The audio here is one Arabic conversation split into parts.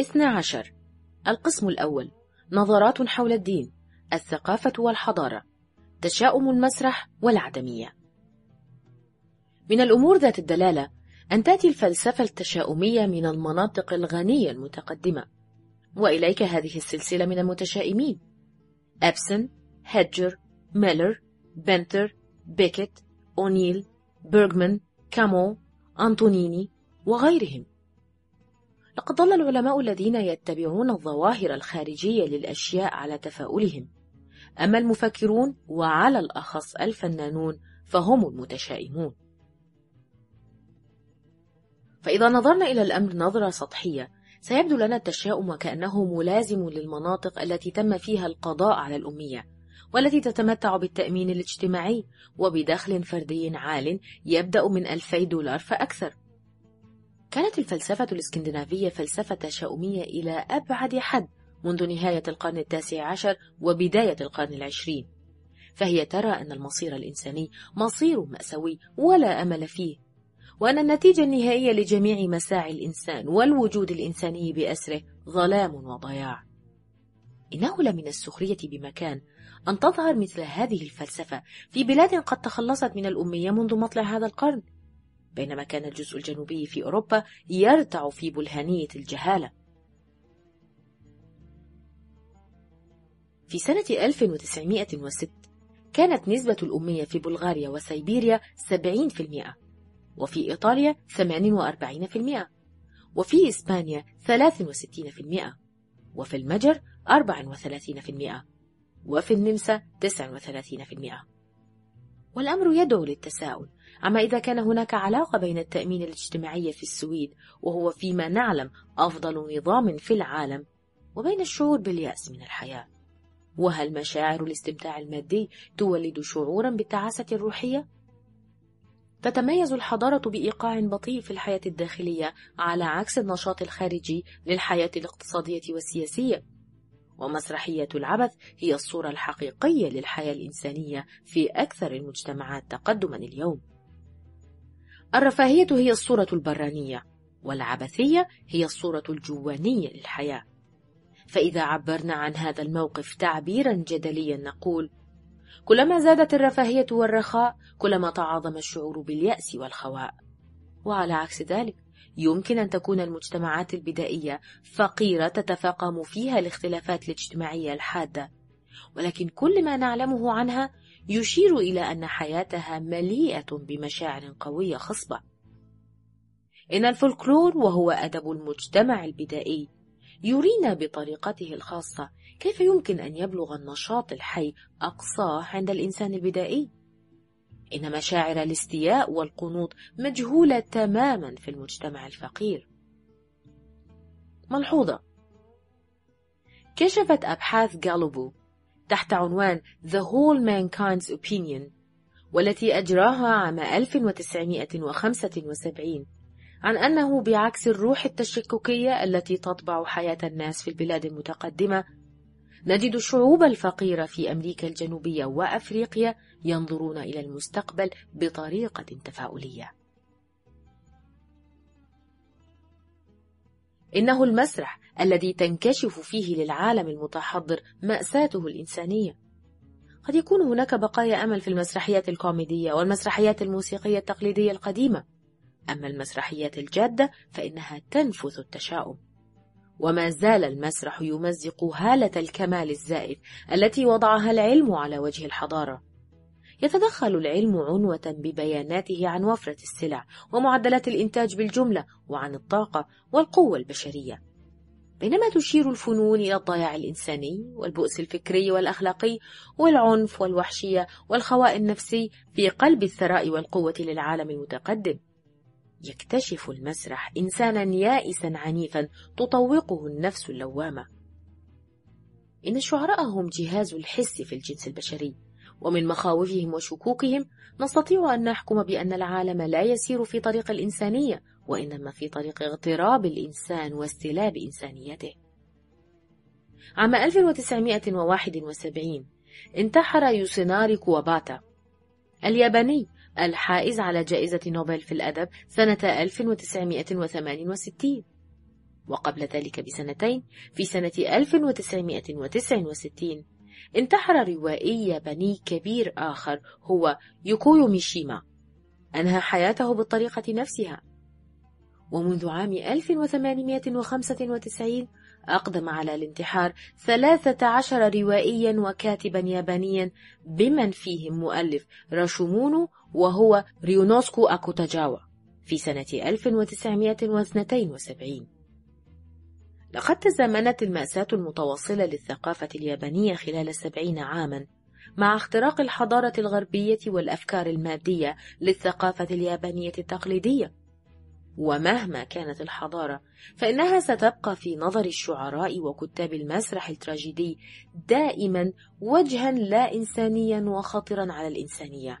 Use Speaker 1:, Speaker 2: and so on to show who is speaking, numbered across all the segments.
Speaker 1: 12 القسم الأول. نظرات حول الدين. الثقافة والحضارة. تشاؤم المسرح والعدمية. من الأمور ذات الدلالة أن تأتي الفلسفة التشاؤمية من المناطق الغنية المتقدمة. وإليك هذه السلسلة من المتشائمين. أبسن، هيدجر، ميلر، بنتر، بيكت، أونيل، بيرغمان، كامو، أنطونيني وغيرهم. لقد ظل العلماء الذين يتبعون الظواهر الخارجية للأشياء على تفاؤلهم. أما المفكرون وعلى الأخص الفنانون فهم المتشائمون. فإذا نظرنا إلى الأمر نظرة سطحية سيبدو لنا التشاؤم وكأنه ملازم للمناطق التي تم فيها القضاء على الأمية والتي تتمتع بالتأمين الاجتماعي وبدخل فردي عال يبدأ من ألفي دولار فأكثر. كانت الفلسفة الإسكندنافية فلسفة تشاؤمية إلى أبعد حد منذ نهاية القرن التاسع عشر وبداية القرن العشرين. فهي ترى أن المصير الإنساني مصير مأساوي ولا أمل فيه وأن النتيجة النهائية لجميع مساعي الإنسان والوجود الإنساني بأسره ظلام وضياع. إنه لمن السخرية بمكان أن تظهر مثل هذه الفلسفة في بلاد قد تخلصت من الأمية منذ مطلع هذا القرن. بينما كان الجزء الجنوبي في أوروبا يرتع في بلهانية الجهالة. في سنة 1906 كانت نسبة الأمية في بلغاريا وسيبيريا 70% وفي إيطاليا 48% وفي إسبانيا 63% وفي المجر 34% وفي النمسا 39% والأمر يدعو للتساؤل عما إذا كان هناك علاقة بين التأمين الاجتماعي في السويد وهو فيما نعلم أفضل نظام في العالم وبين الشعور باليأس من الحياة وهل مشاعر الاستمتاع المادي تولد شعورا بالتعاسة الروحية؟ تتميز الحضارة بإيقاع بطيء في الحياة الداخلية على عكس النشاط الخارجي للحياة الاقتصادية والسياسية ومسرحية العبث هي الصورة الحقيقية للحياة الإنسانية في أكثر المجتمعات تقدما اليوم الرفاهية هي الصورة البرانية والعبثية هي الصورة الجوانية للحياة. فإذا عبرنا عن هذا الموقف تعبيرا جدليا نقول كلما زادت الرفاهية والرخاء كلما تعاظم الشعور باليأس والخواء. وعلى عكس ذلك يمكن أن تكون المجتمعات البدائية فقيرة تتفاقم فيها الاختلافات الاجتماعية الحادة. ولكن كل ما نعلمه عنها يشير إلى أن حياتها مليئة بمشاعر قوية خصبة. إن الفولكلور وهو أدب المجتمع البدائي يرينا بطريقته الخاصة كيف يمكن أن يبلغ النشاط الحي أقصاه عند الإنسان البدائي؟ إن مشاعر الاستياء والقنوط مجهولة تماما في المجتمع الفقير. ملحوظة. كشفت أبحاث جالوبو تحت عنوان The Whole Mankind's Opinion والتي أجراها عام 1975 عن أنه بعكس الروح التشككية التي تطبع حياة الناس في البلاد المتقدمة نجد الشعوب الفقيرة في أمريكا الجنوبية وأفريقيا ينظرون إلى المستقبل بطريقة تفاؤلية. إنه المسرح الذي تنكشف فيه للعالم المتحضر مأساته الإنسانية. قد يكون هناك بقايا أمل في المسرحيات الكوميدية والمسرحيات الموسيقية التقليدية القديمة، أما المسرحيات الجادة فإنها تنفث التشاؤم. وما زال المسرح يمزق هالة الكمال الزائف التي وضعها العلم على وجه الحضارة. يتدخل العلم عنوة ببياناته عن وفرة السلع ومعدلات الإنتاج بالجملة وعن الطاقة والقوة البشرية. بينما تشير الفنون إلى الضياع الإنساني والبؤس الفكري والأخلاقي والعنف والوحشية والخواء النفسي في قلب الثراء والقوة للعالم المتقدم. يكتشف المسرح إنسانا يائسا عنيفا تطوقه النفس اللوامة إن الشعراء هم جهاز الحس في الجنس البشري ومن مخاوفهم وشكوكهم نستطيع أن نحكم بأن العالم لا يسير في طريق الإنسانية وإنما في طريق اغتراب الإنسان واستلاب إنسانيته. عام 1971 انتحر يوسيناري كواباتا الياباني الحائز على جائزة نوبل في الأدب سنة 1968 وقبل ذلك بسنتين في سنة 1969 انتحر روائي ياباني كبير آخر هو يوكويو ميشيما. أنهى حياته بالطريقة نفسها. ومنذ عام 1895 أقدم على الانتحار 13 روائيا وكاتبا يابانيا بمن فيهم مؤلف راشومونو وهو ريونوسكو أكوتاجاوا في سنة 1972 لقد تزامنت المأساة المتواصلة للثقافة اليابانية خلال سبعين عاما مع اختراق الحضارة الغربية والأفكار المادية للثقافة اليابانية التقليدية. ومهما كانت الحضارة فإنها ستبقى في نظر الشعراء وكتاب المسرح التراجيدي دائما وجها لا إنسانيا وخطرا على الإنسانية.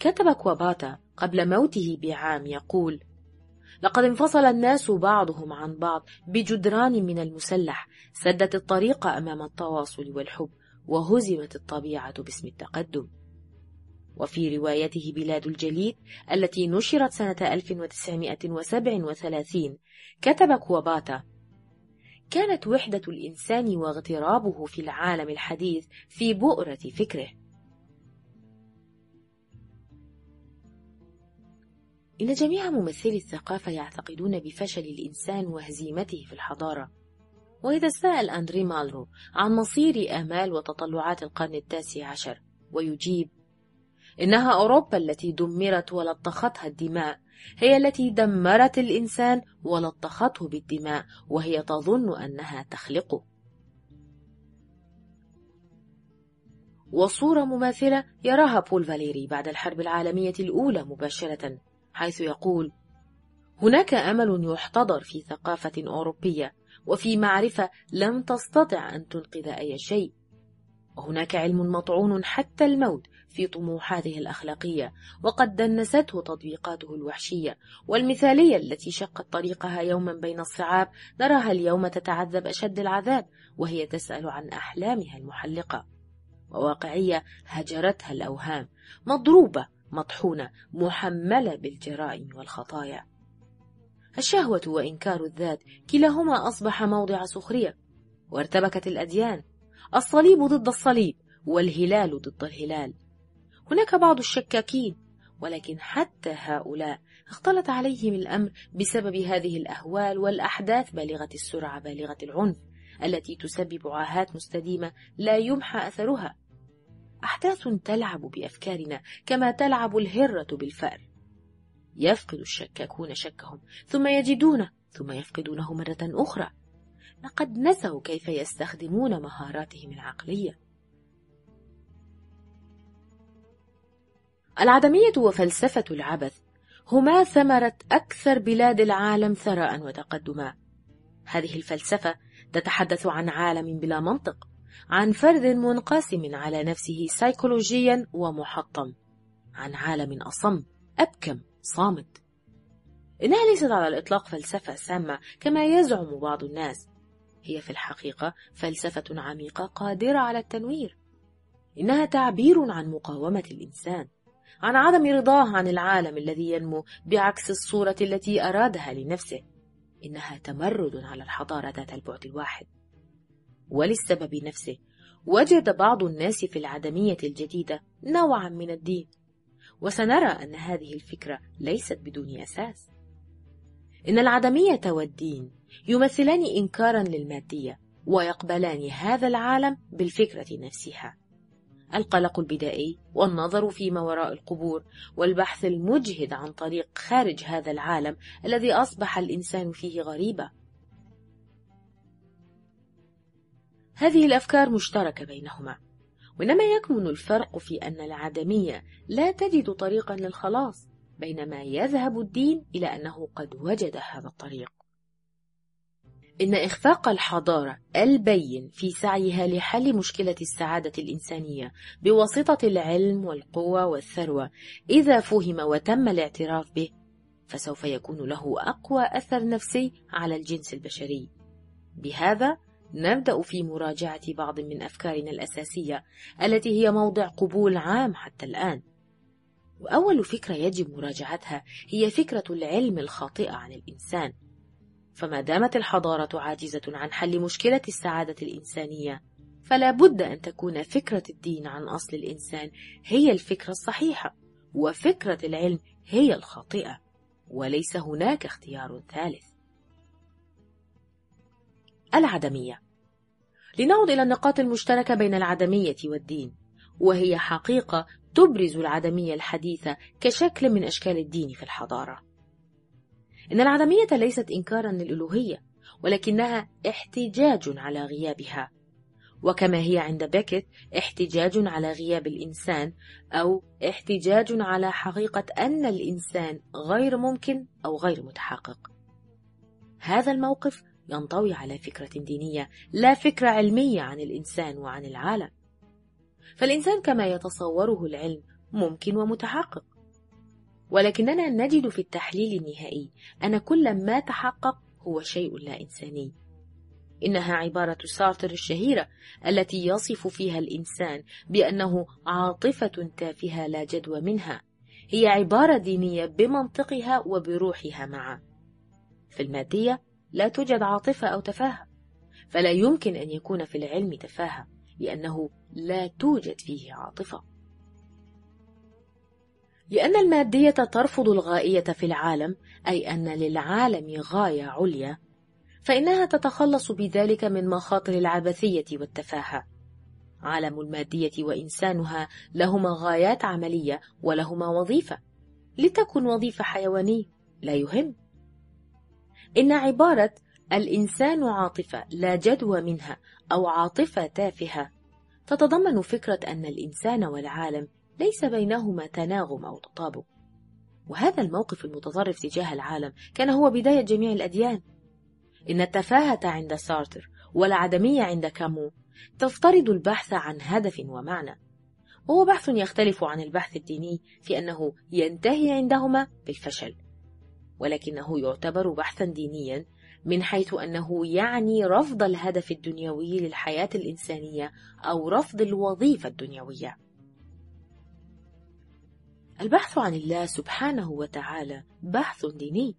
Speaker 1: كتب كواباتا قبل موته بعام يقول لقد انفصل الناس بعضهم عن بعض بجدران من المسلح سدت الطريق أمام التواصل والحب وهزمت الطبيعة باسم التقدم. وفي روايته بلاد الجليد التي نشرت سنة 1937 كتب كواباتا كانت وحدة الإنسان واغترابه في العالم الحديث في بؤرة فكره. إن جميع ممثلي الثقافة يعتقدون بفشل الإنسان وهزيمته في الحضارة. وإذا سأل أندري مالرو عن مصير آمال وتطلعات القرن التاسع عشر ويجيب إنها أوروبا التي دمرت ولطختها الدماء هي التي دمرت الإنسان ولطخته بالدماء وهي تظن أنها تخلقه. وصورة مماثلة يراها بول فاليري بعد الحرب العالمية الأولى مباشرة. حيث يقول هناك أمل يحتضر في ثقافة أوروبية وفي معرفة لم تستطع أن تنقذ أي شيء. وهناك علم مطعون حتى الموت في طموحاته الأخلاقية وقد دنسته تطبيقاته الوحشية. والمثالية التي شقت طريقها يوما بين الصعاب نراها اليوم تتعذب أشد العذاب وهي تسأل عن أحلامها المحلقة. وواقعية هجرتها الأوهام مضروبة مطحونة محملة بالجرائم والخطايا. الشهوة وإنكار الذات كلاهما أصبح موضع سخرية. وارتبكت الأديان. الصليب ضد الصليب والهلال ضد الهلال. هناك بعض الشكاكين ولكن حتى هؤلاء اختلط عليهم الأمر بسبب هذه الأهوال والأحداث بالغة السرعة بالغة العنف التي تسبب عاهات مستديمة لا يمحى أثرها. أحداث تلعب بأفكارنا كما تلعب الهرة بالفأر. يفقد الشكاكون شكهم ثم يجدونه ثم يفقدونه مرة أخرى. لقد نسوا كيف يستخدمون مهاراتهم العقلية. العدمية وفلسفة العبث هما ثمرة أكثر بلاد العالم ثراء وتقدما. هذه الفلسفة تتحدث عن عالم بلا منطق. عن فرد منقسم على نفسه سيكولوجيا ومحطم. عن عالم أصم أبكم صامت. إنها ليست على الإطلاق فلسفة سامة كما يزعم بعض الناس. هي في الحقيقة فلسفة عميقة قادرة على التنوير. إنها تعبير عن مقاومة الإنسان عن عدم رضاه عن العالم الذي ينمو بعكس الصورة التي أرادها لنفسه. إنها تمرد على الحضارة ذات البعد الواحد. وللسبب نفسه. وجد بعض الناس في العدمية الجديدة نوعا من الدين. وسنرى أن هذه الفكرة ليست بدون أساس. إن العدمية والدين يمثلان إنكارا للمادية ويقبلان هذا العالم بالفكرة نفسها. القلق البدائي والنظر فيما وراء القبور والبحث المجهد عن طريق خارج هذا العالم الذي أصبح الإنسان فيه غريبا. هذه الأفكار مشتركة بينهما وإنما يكمن الفرق في أن العدمية لا تجد طريقا للخلاص بينما يذهب الدين إلى أنه قد وجد هذا الطريق. إن إخفاق الحضارة البين في سعيها لحل مشكلة السعادة الإنسانية بواسطة العلم والقوة والثروة إذا فهم وتم الاعتراف به فسوف يكون له أقوى أثر نفسي على الجنس البشري. بهذا نبدأ في مراجعة بعض من أفكارنا الأساسية التي هي موضع قبول عام حتى الآن. وأول فكرة يجب مراجعتها هي فكرة العلم الخاطئة عن الإنسان. فما دامت الحضارة عاجزة عن حل مشكلة السعادة الإنسانية فلا بد أن تكون فكرة الدين عن أصل الإنسان هي الفكرة الصحيحة وفكرة العلم هي الخاطئة وليس هناك اختيار ثالث. العدمية. لنعود إلى النقاط المشتركة بين العدمية والدين وهي حقيقة تبرز العدمية الحديثة كشكل من أشكال الدين في الحضارة. إن العدمية ليست إنكارا للألوهية ولكنها احتجاج على غيابها وكما هي عند بيكت احتجاج على غياب الإنسان أو احتجاج على حقيقة أن الإنسان غير ممكن أو غير متحقق. هذا الموقف ينطوي على فكرة دينية لا فكرة علمية عن الإنسان وعن العالم. فالإنسان كما يتصوره العلم ممكن ومتحقق. ولكننا نجد في التحليل النهائي أن كل ما تحقق هو شيء لا إنساني. إنها عبارة سارتر الشهيرة التي يصف فيها الإنسان بأنه عاطفة تافهة لا جدوى منها. هي عبارة دينية بمنطقها وبروحها معا. في المادية لا توجد عاطفة أو تفاهة فلا يمكن أن يكون في العلم تفاهة لأنه لا توجد فيه عاطفة. لأن المادية ترفض الغائية في العالم أي أن للعالم غاية عليا فإنها تتخلص بذلك من مخاطر العبثية والتفاهة. عالم المادية وإنسانها لهما غايات عملية ولهما وظيفة. لتكن وظيفة حيوانية لا يهم. إن عبارة الإنسان عاطفة لا جدوى منها أو عاطفة تافهة. تتضمن فكرة أن الإنسان والعالم ليس بينهما تناغم أو تطابق. وهذا الموقف المتطرف تجاه العالم كان هو بداية جميع الأديان. إن التفاهة عند سارتر والعدمية عند كامو تفترض البحث عن هدف ومعنى. وهو بحث يختلف عن البحث الديني في أنه ينتهي عندهما بالفشل. ولكنه يعتبر بحثا دينيا من حيث أنه يعني رفض الهدف الدنيوي للحياة الإنسانية أو رفض الوظيفة الدنيوية. البحث عن الله سبحانه وتعالى بحث ديني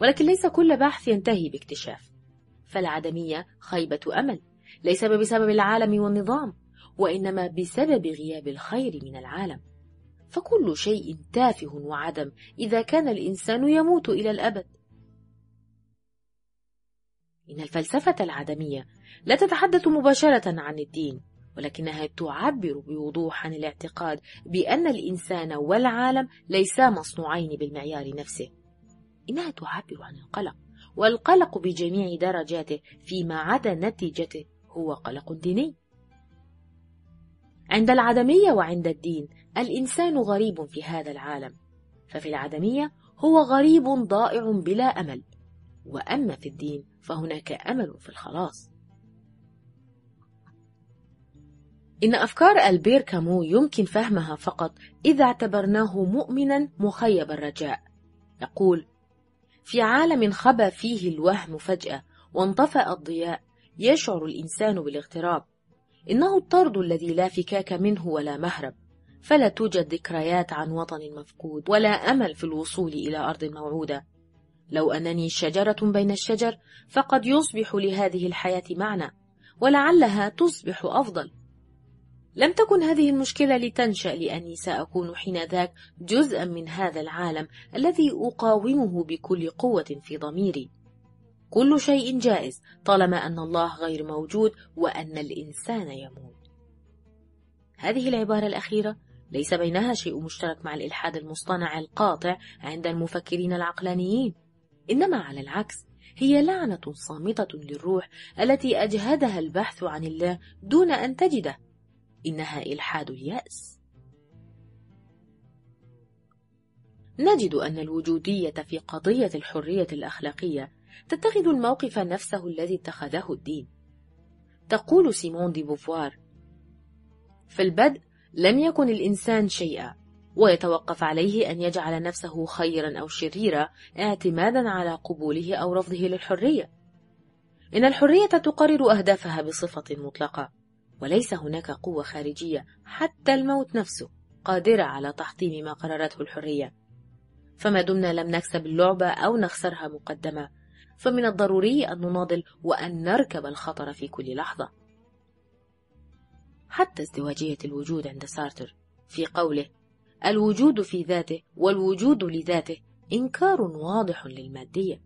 Speaker 1: ولكن ليس كل بحث ينتهي باكتشاف. فالعدمية خيبة أمل ليس بسبب العالم والنظام وإنما بسبب غياب الخير من العالم. فكل شيء تافه وعدم إذا كان الإنسان يموت إلى الأبد. إن الفلسفة العدمية لا تتحدث مباشرة عن الدين ولكنها تعبر بوضوح عن الاعتقاد بأن الإنسان والعالم ليسا مصنوعين بالمعيار نفسه. إنها تعبر عن القلق والقلق بجميع درجاته فيما عدا نتيجته هو قلق ديني. عند العدمية وعند الدين الإنسان غريب في هذا العالم ففي العدمية هو غريب ضائع بلا أمل وأما في الدين فهناك أمل في الخلاص. إن أفكار ألبير كامو يمكن فهمها فقط إذا اعتبرناه مؤمنا مخيب الرجاء. يقول في عالم خبى فيه الوهم فجأة وانطفأ الضياء يشعر الإنسان بالاغتراب. إنه الطرد الذي لا فكاك منه ولا مهرب. فلا توجد ذكريات عن وطن مفقود ولا أمل في الوصول إلى أرض موعودة. لو أنني شجرة بين الشجر فقد يصبح لهذه الحياة معنى ولعلها تصبح أفضل. لم تكن هذه المشكلة لتنشأ لأني سأكون حينذاك جزءا من هذا العالم الذي أقاومه بكل قوة في ضميري. كل شيء جائز طالما أن الله غير موجود وأن الإنسان يموت. هذه العبارة الأخيرة. ليس بينها شيء مشترك مع الإلحاد المصطنع القاطع عند المفكرين العقلانيين. إنما على العكس هي لعنة صامتة للروح التي أجهدها البحث عن الله دون أن تجده. إنها إلحاد اليأس. نجد أن الوجودية في قضية الحرية الأخلاقية تتخذ الموقف نفسه الذي اتخذه الدين. تقول سيمون دي بوفوار في البدء لم يكن الإنسان شيئا ويتوقف عليه أن يجعل نفسه خيرا أو شريرا اعتمادا على قبوله أو رفضه للحرية. إن الحرية تقرر أهدافها بصفة مطلقة وليس هناك قوة خارجية حتى الموت نفسه قادرة على تحطيم ما قررته الحرية. فما دمنا لم نكسب اللعبة أو نخسرها مقدمة فمن الضروري أن نناضل وأن نركب الخطر في كل لحظة. حتى ازدواجية الوجود عند سارتر في قوله الوجود في ذاته والوجود لذاته إنكار واضح للمادية.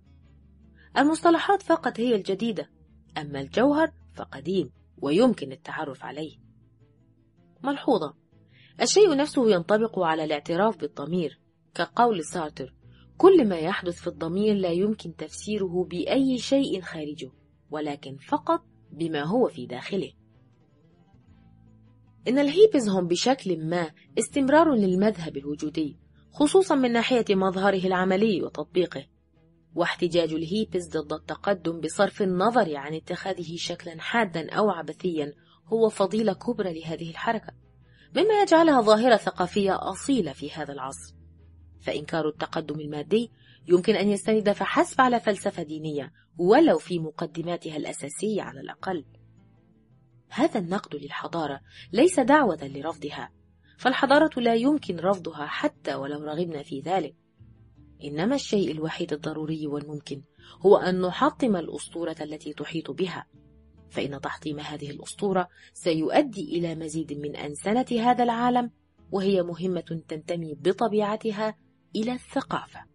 Speaker 1: المصطلحات فقط هي الجديدة أما الجوهر فقديم ويمكن التعرف عليه. ملحوظة الشيء نفسه ينطبق على الاعتراف بالضمير. كقول سارتر كل ما يحدث في الضمير لا يمكن تفسيره بأي شيء خارجه ولكن فقط بما هو في داخله. إن الهيبز هم بشكل ما استمرار للمذهب الوجودي خصوصا من ناحية مظهره العملي وتطبيقه. واحتجاج الهيبز ضد التقدم بصرف النظر عن اتخاذه شكلا حادا أو عبثيا هو فضيلة كبرى لهذه الحركة مما يجعلها ظاهرة ثقافية أصيلة في هذا العصر. فإنكار التقدم المادي يمكن أن يستند فحسب على فلسفة دينية ولو في مقدماتها الأساسية على الأقل. هذا النقد للحضارة ليس دعوة لرفضها فالحضارة لا يمكن رفضها حتى ولو رغبنا في ذلك. إنما الشيء الوحيد الضروري والممكن هو أن نحطم الأسطورة التي تحيط بها. فإن تحطيم هذه الأسطورة سيؤدي إلى مزيد من أنسنة هذا العالم وهي مهمة تنتمي بطبيعتها إلى الثقافة.